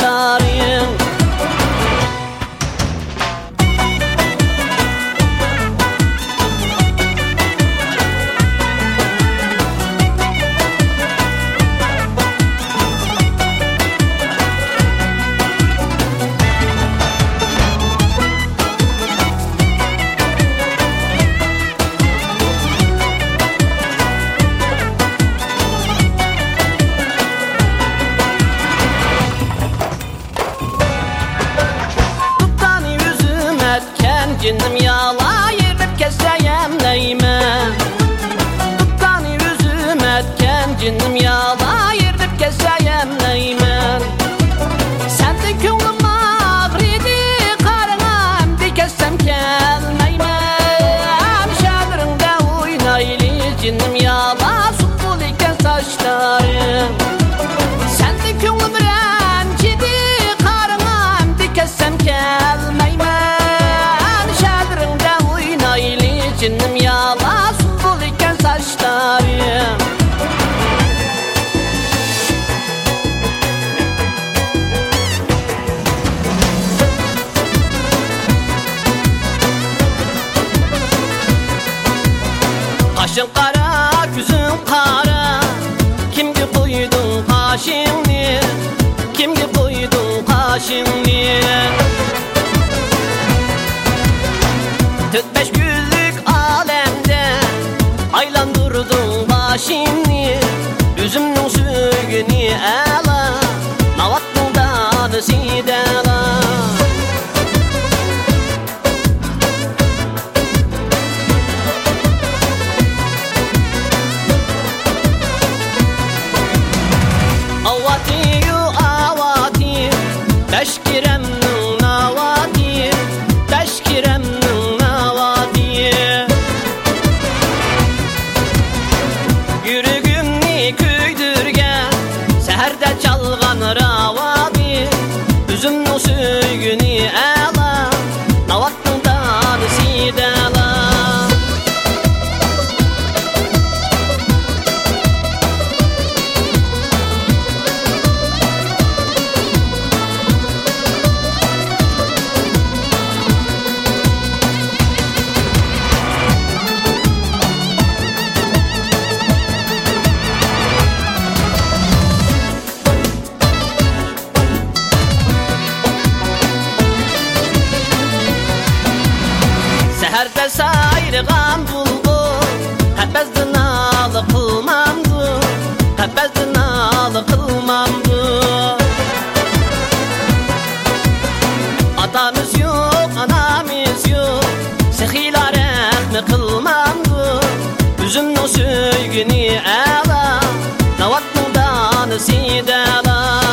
Sorry. Cünüm yalan Saçım kara, yüzüm kara Kimdi koydun ha şimdi? Kimdi koydun ha şimdi? Tüt beş güllük alemde Aylandırdın başını Həbəzdin alı qılmamdı Həbəzdin alı qılmamdı Atamız yox, anamız yox Səxilər əhmi qılmamdı Üzümün o süygünü əla Navatnın danısı dəla